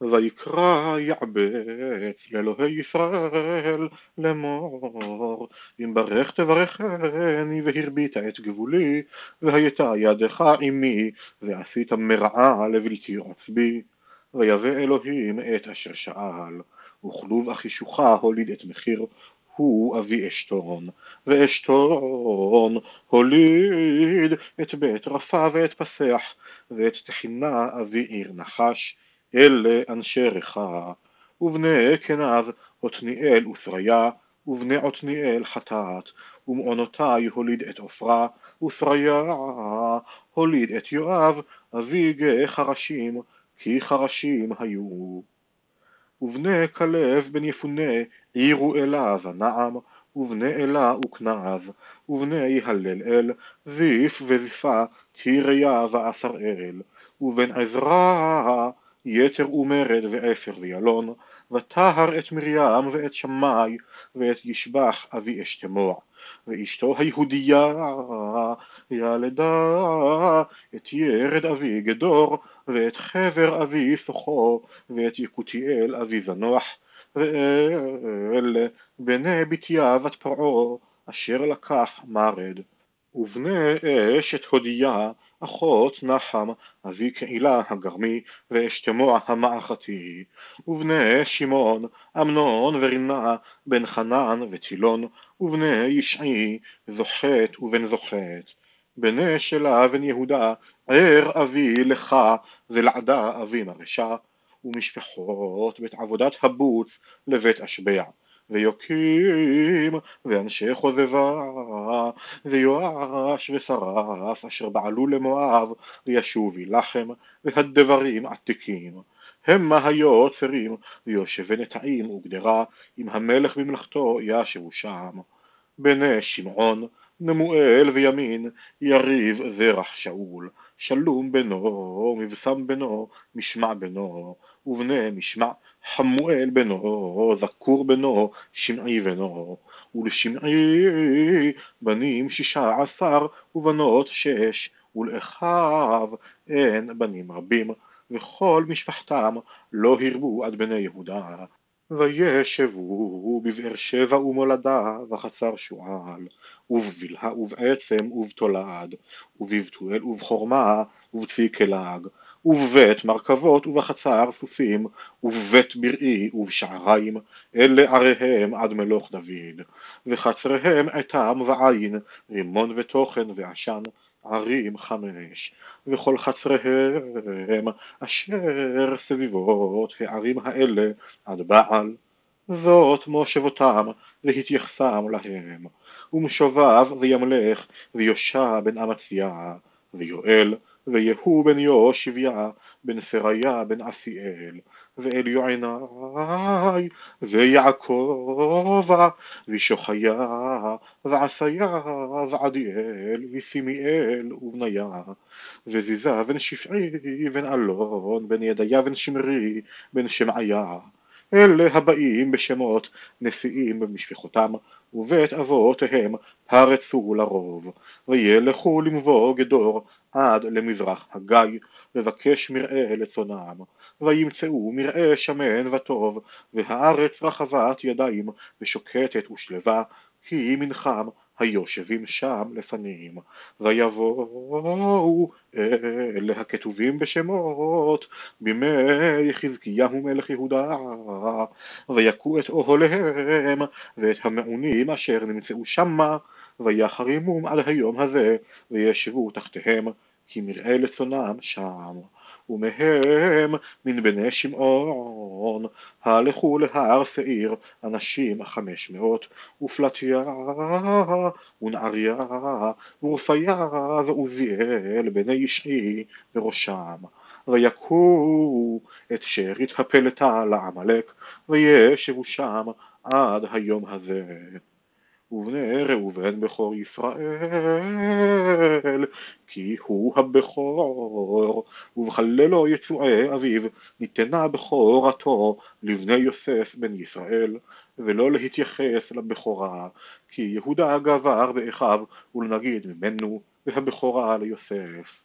ויקרא יעבץ לאלוהי ישראל לאמור אם ברך תברכני והרבית את גבולי והייתה ידך עמי ועשית מרעה לבלתי עצבי ויבא אלוהים את אשר שאל וכלוב אחישוכה הוליד את מחיר הוא אבי אשתון, ואשתון הוליד את בית רפה ואת פסח, ואת תחינה אבי עיר נחש, אלה אנשי ריחה, ובני כנז עתניאל ושריה, ובני עתניאל חטאת, ומעונותי הוליד את עפרה, ושריה הוליד את יואב, אבי גא חרשים, כי חרשים היו. ובני כלב בן יפונה עירו אלה ונעם, ובני אלה וכנעז, ובני הלל אל, זיף וזיפה, תיריה ועשר ובן עזרא יתר ומרד ועפר וילון, וטהר את מרים ואת שמאי, ואת ישבח אבי אשתמוע. ואשתו היהודיה ילדה את ירד אבי גדור ואת חבר אבי סוחו ואת יקותיאל אבי זנוח ואלה בני בתיה בת פרעה אשר לקח מרד ובני אשת הודיה אחות נחם אבי קהילה הגרמי ואשתמוע המעכתי ובני שמעון אמנון ורינה בן חנן וטילון ובני ישעי זוכת ובן זוכת. בני שלה בן יהודה ער אבי לך ולעדה אבי מרשה ומשפחות בית עבודת הבוץ לבית אשבע ויוקים ואנשי חוזבה ויואש ושרף אשר בעלו למואב וישובי לחם והדברים עתיקים. המה היו עוצרים ויושבי נטעים וגדרה עם המלך במלאכתו ישבו שם. בני שמעון נמואל וימין יריב זרח שאול. שלום בנו מבשם בנו משמע בנו ובני משמע חמואל בנו זכור בנו שמעי בנו ולשמעי בנים שישה עשר ובנות שש ולאחיו אין בנים רבים וכל משפחתם לא הרבו עד בני יהודה וישבו בבאר שבע ומולדה וחצר שועל ובבלהה ובעצם ובתולד ובבתואל ובחורמה ובצבי כלג ובבית מרכבות ובחצר סוסים ובבית בראי ובשעריים אלה עריהם עד מלוך דוד וחצריהם עתם ועין רימון ותוכן ועשן ערים חמש וכל חצריהם אשר סביבות הערים האלה עד בעל. זאת מושבותם והתייחסם להם. ומשובב וימלך ויושע בן אמציה ויואל ויהוא בן יושביה בן סריה בן עשיאל ואל יוענאי ויעקבה ושוחיה ועשיה ועדיאל וסימיאל ובניה וזיזה בן שפעי בן אלון בן ידיה בן שמרי בן שמעיה. אלה הבאים בשמות נשיאים במשפחותם ובית אבותיהם פרצו לרוב וילכו למבוא גדור עד למזרח הגיא לבקש מרעה לצונם וימצאו מרעה שמן וטוב והארץ רחבת ידיים ושוקטת ושלווה כי מנחם היושבים שם לפנים. ויבואו אלה הכתובים בשמות בימי חזקיהו מלך יהודה. ויכו את אוהליהם ואת המעונים אשר נמצאו שמה ויחרימום עד היום הזה וישבו תחתיהם כי מרעה לצונם שם. ומהם מן בני שמעון הלכו להר שעיר אנשים חמש מאות ופלטיה ונעריה ורפיה ועוזיאל בני ישעי בראשם. ויכו את שארית הפלטה לעמלק וישבו שם עד היום הזה ובני ראובן בכור ישראל כי הוא הבכור. ובחללו יצואי אביו ניתנה בכורתו לבני יוסף בן ישראל ולא להתייחס לבכורה כי יהודה גבר באחיו ולנגיד ממנו והבכורה ליוסף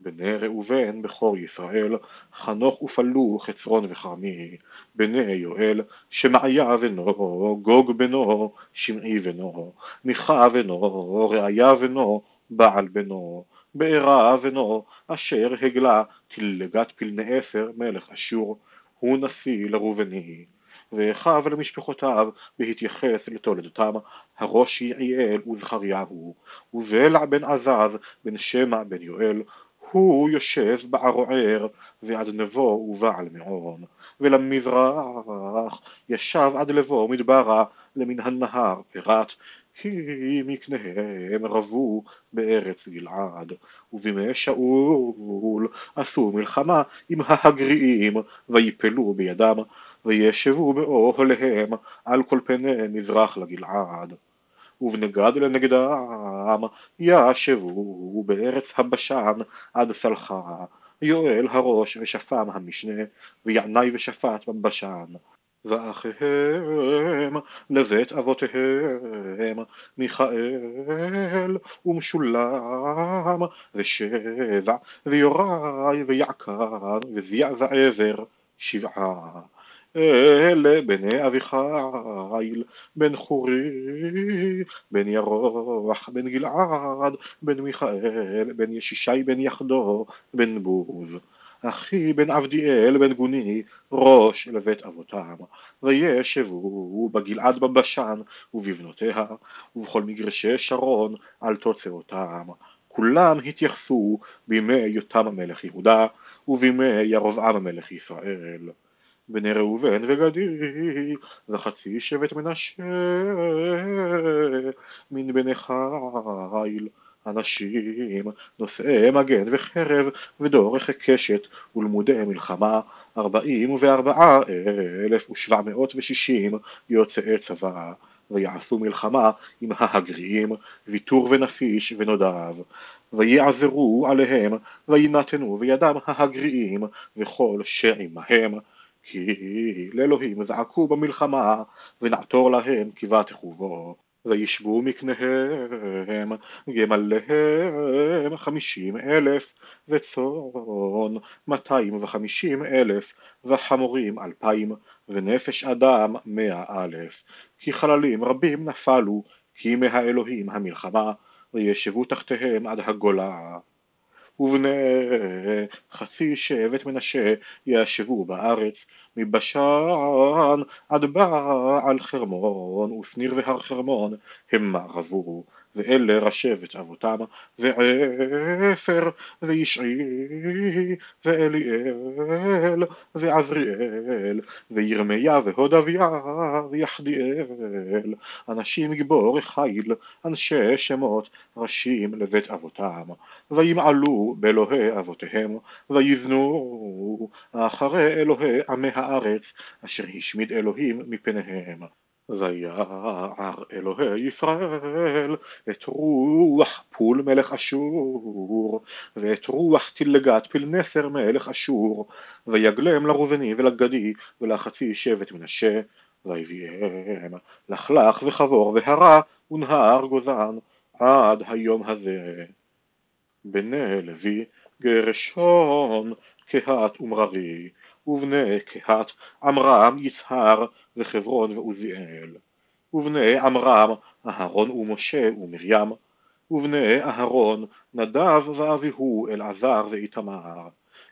בני ראובן בכור ישראל, חנוך ופלו חצרון וכרמי, בני יואל, שמעיה בנו, גוג בנו, שמעי בנו, מיכה בנו, ראיה בנו, בעל בנו, בעירה בנו, אשר הגלה תלגת פלני עשר מלך אשור, הוא נשיא לראובני. ואחיו למשפחותיו בהתייחס לתולדותם הראש יעיאל וזכריהו ובלע בן עזז בן שמע בן יואל הוא יושב בערוער ועד נבו ובעל מעון ולמזרח ישב עד לבוא מדברה למן הנהר פירת כי מקניהם רבו בארץ גלעד ובימי שאול עשו מלחמה עם ההגריעים ויפלו בידם וישבו באוהליהם על כל פני מזרח לגלעד ובנגד לנגדם ישבו בארץ הבשן עד סלחה. יואל הראש ושפם המשנה וינאי ושפט בבשן. ואחיהם לבית אבותיהם מיכאל ומשולם ושבע ויוראי ויעקב וזיע ועבר שבעה אלה בני אביחיל, בן חורי, בן ירוח, בן גלעד, בן מיכאל, בן ישישי, בן יחדו, בן בוז. אחי בן עבדיאל בן גוני ראש לבית אבותם. וישבו בגלעד בבשן ובבנותיה ובכל מגרשי שרון על תוצאותם. כולם התייחסו בימי יותם המלך יהודה ובימי ירבעם המלך ישראל בני ראובן וגדי וחצי שבט מנשה מן בני חיל אנשים נושאי מגן וחרב ודורך קשת ולמודי מלחמה ארבעים וארבעה אלף ושבע מאות ושישים יוצאי צבא ויעשו מלחמה עם ההגריעים ויתור ונפיש ונודב ויעזרו עליהם וינתנו בידם ההגריעים וכל שעמהם כי לאלוהים זעקו במלחמה ונעתור להם כבטחו בו וישבו מקניהם גמליהם חמישים אלף וצאן מאתיים וחמישים אלף וחמורים אלפיים ונפש אדם מאה אלף. כי חללים רבים נפלו כי מהאלוהים המלחמה וישבו תחתיהם עד הגולה ובני חצי שבט מנשה ישבו בארץ מבשן עד בעל חרמון ושניר והר חרמון המה רבו ואלה רשבת אבותם ועפר וישעי ואליאל ועזריאל וירמיה והודביה ויחדיאל. אנשים גיבור חיל אנשי שמות ראשים לבית אבותם. וימעלו באלוהי אבותיהם ויזנו אחרי אלוהי עמי הארץ אשר השמיד אלוהים מפניהם ויער אלוהי ישראל את רוח פול מלך אשור ואת רוח תלגת פלנסר מלך אשור ויגלם לראובני ולגדי ולחצי שבט מנשה ויביאם לחלך וחבור והרה ונהר גוזן עד היום הזה. בני לוי גרשון קהת ומררי ובני קהת עמרם יצהר וחברון ועוזיאל. ובני עמרם אהרון ומשה ומרים. ובני אהרון נדב ואביהו אלעזר ואיתמר.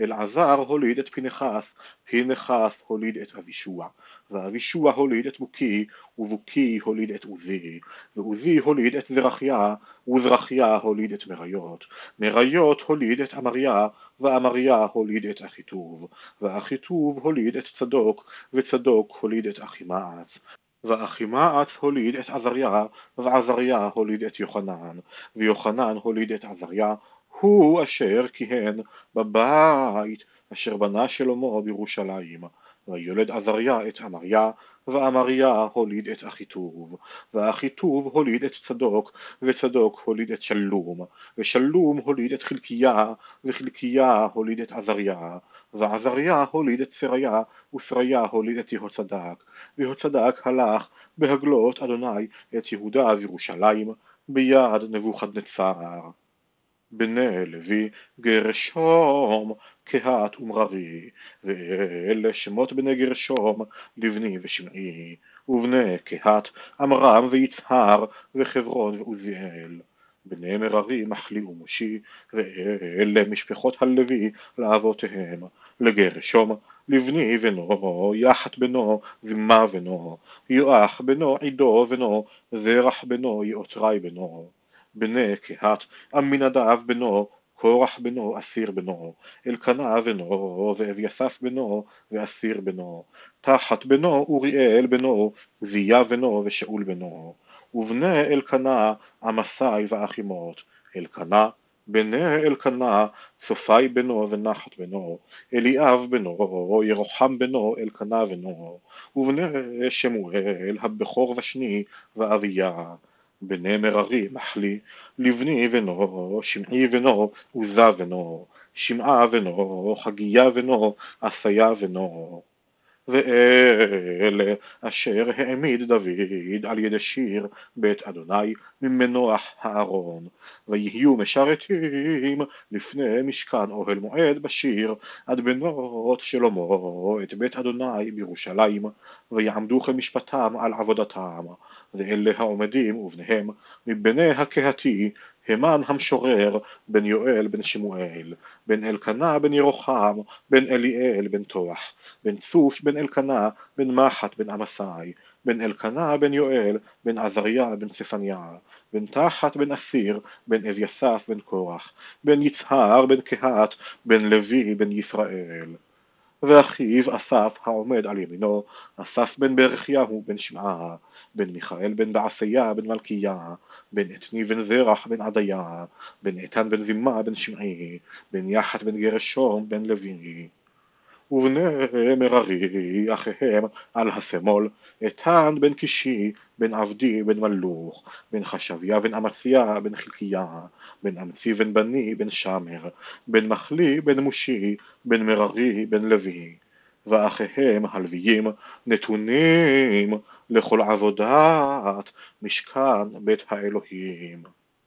אלעזר הוליד את פנחס, פנחס הוליד את אבישוע, ואבישוע הוליד את בוקי, ובוקי הוליד את עוזי, ועוזי הוליד את זרחיה, וזרחיה הוליד את מריות, מריות הוליד את אמריה, ואמריה הוליד את אחיטוב, ואחיטוב הוליד את צדוק, וצדוק הוליד את אחימעץ, ואחימעץ הוליד את עזריה, ועזריה הוליד את יוחנן, ויוחנן הוליד את עזריה, הוא אשר כיהן בבית אשר בנה שלמה בירושלים, ויולד עזריה את אמריה, ואמריה הוליד את אחיטוב, ואחיטוב הוליד את צדוק, וצדוק הוליד את שלום, ושלום הוליד את חלקיה, וחלקיה הוליד את עזריה, ועזריה הוליד את שריה, ושריה הוליד את יהוצדק, ויהוצדק הלך בהגלות אדוני את יהודה וירושלים ביד נבוכדנצר. בני לוי גרשום קהת ומררי ואלה שמות בני גרשום לבני ושמעי ובני קהת עמרם ויצהר וחברון ועוזיאל. בני מררי מחלי ומושי ואלה משפחות הלוי לאבותיהם. לגרשום לבני בנו יחת בנו זמה בנו יואח בנו עידו בנו זרח בנו יאותרי בנו. בני קהת עמינדב בנו קורח בנו אסיר בנו. אלקנה בנו ואביסף בנו ואסיר בנו. תחת בנו אוריאל בנו זיה בנו ושאול בנו. ובני אלקנה עמסי ואחימות. אלקנה בני אלקנה צופי בנו ונחת בנו. אליאב בנו ירוחם בנו אלקנה בנו. ובני שמואל הבכור ושני ואביה בני מררי מחלי לבני בנו שמעי בנו עוזה בנו שמעה בנו חגיה בנו עשיה בנו ואלה אשר העמיד דוד על ידי שיר בית אדוני ממנוח הארון. ויהיו משרתים לפני משכן אוהל מועד בשיר עד בנות שלמה את בית אדוני בירושלים ויעמדו כמשפטם על עבודתם ואלה העומדים ובניהם מבני הקהתי המן המשורר בן יואל בן שמואל, בן אלקנה בן ירוחם, בן אליאל בן תוח, בן צוף בן אלקנה, בן מחת בן עמסאי, בן אלקנה בן יואל, בן עזריה בן צפניה, בן תחת בן אסיר, בן אביסף בן קורח, בן יצהר בן קהת, בן לוי בן ישראל. ואחיו אסף העומד על ימינו, אסף בן ברכיהו בן שמעה, בן מיכאל בן בעשיה בן מלכיה, בן אתני בן זרח בן עדיה, בן איתן בן זימה בן שמעי, בן יחת בן גרשום בן לוי. ובני מררי אחיהם על השמאל, איתן בן קישי, בן עבדי, בן מלוך, בן חשביה, בן אמציה, בן חלקיה, בן אמצי, בן בני, בן שמר, בן מחלי, בן מושי, בן מררי, בן לוי. ואחיהם הלוויים נתונים לכל עבודת משכן בית האלוהים.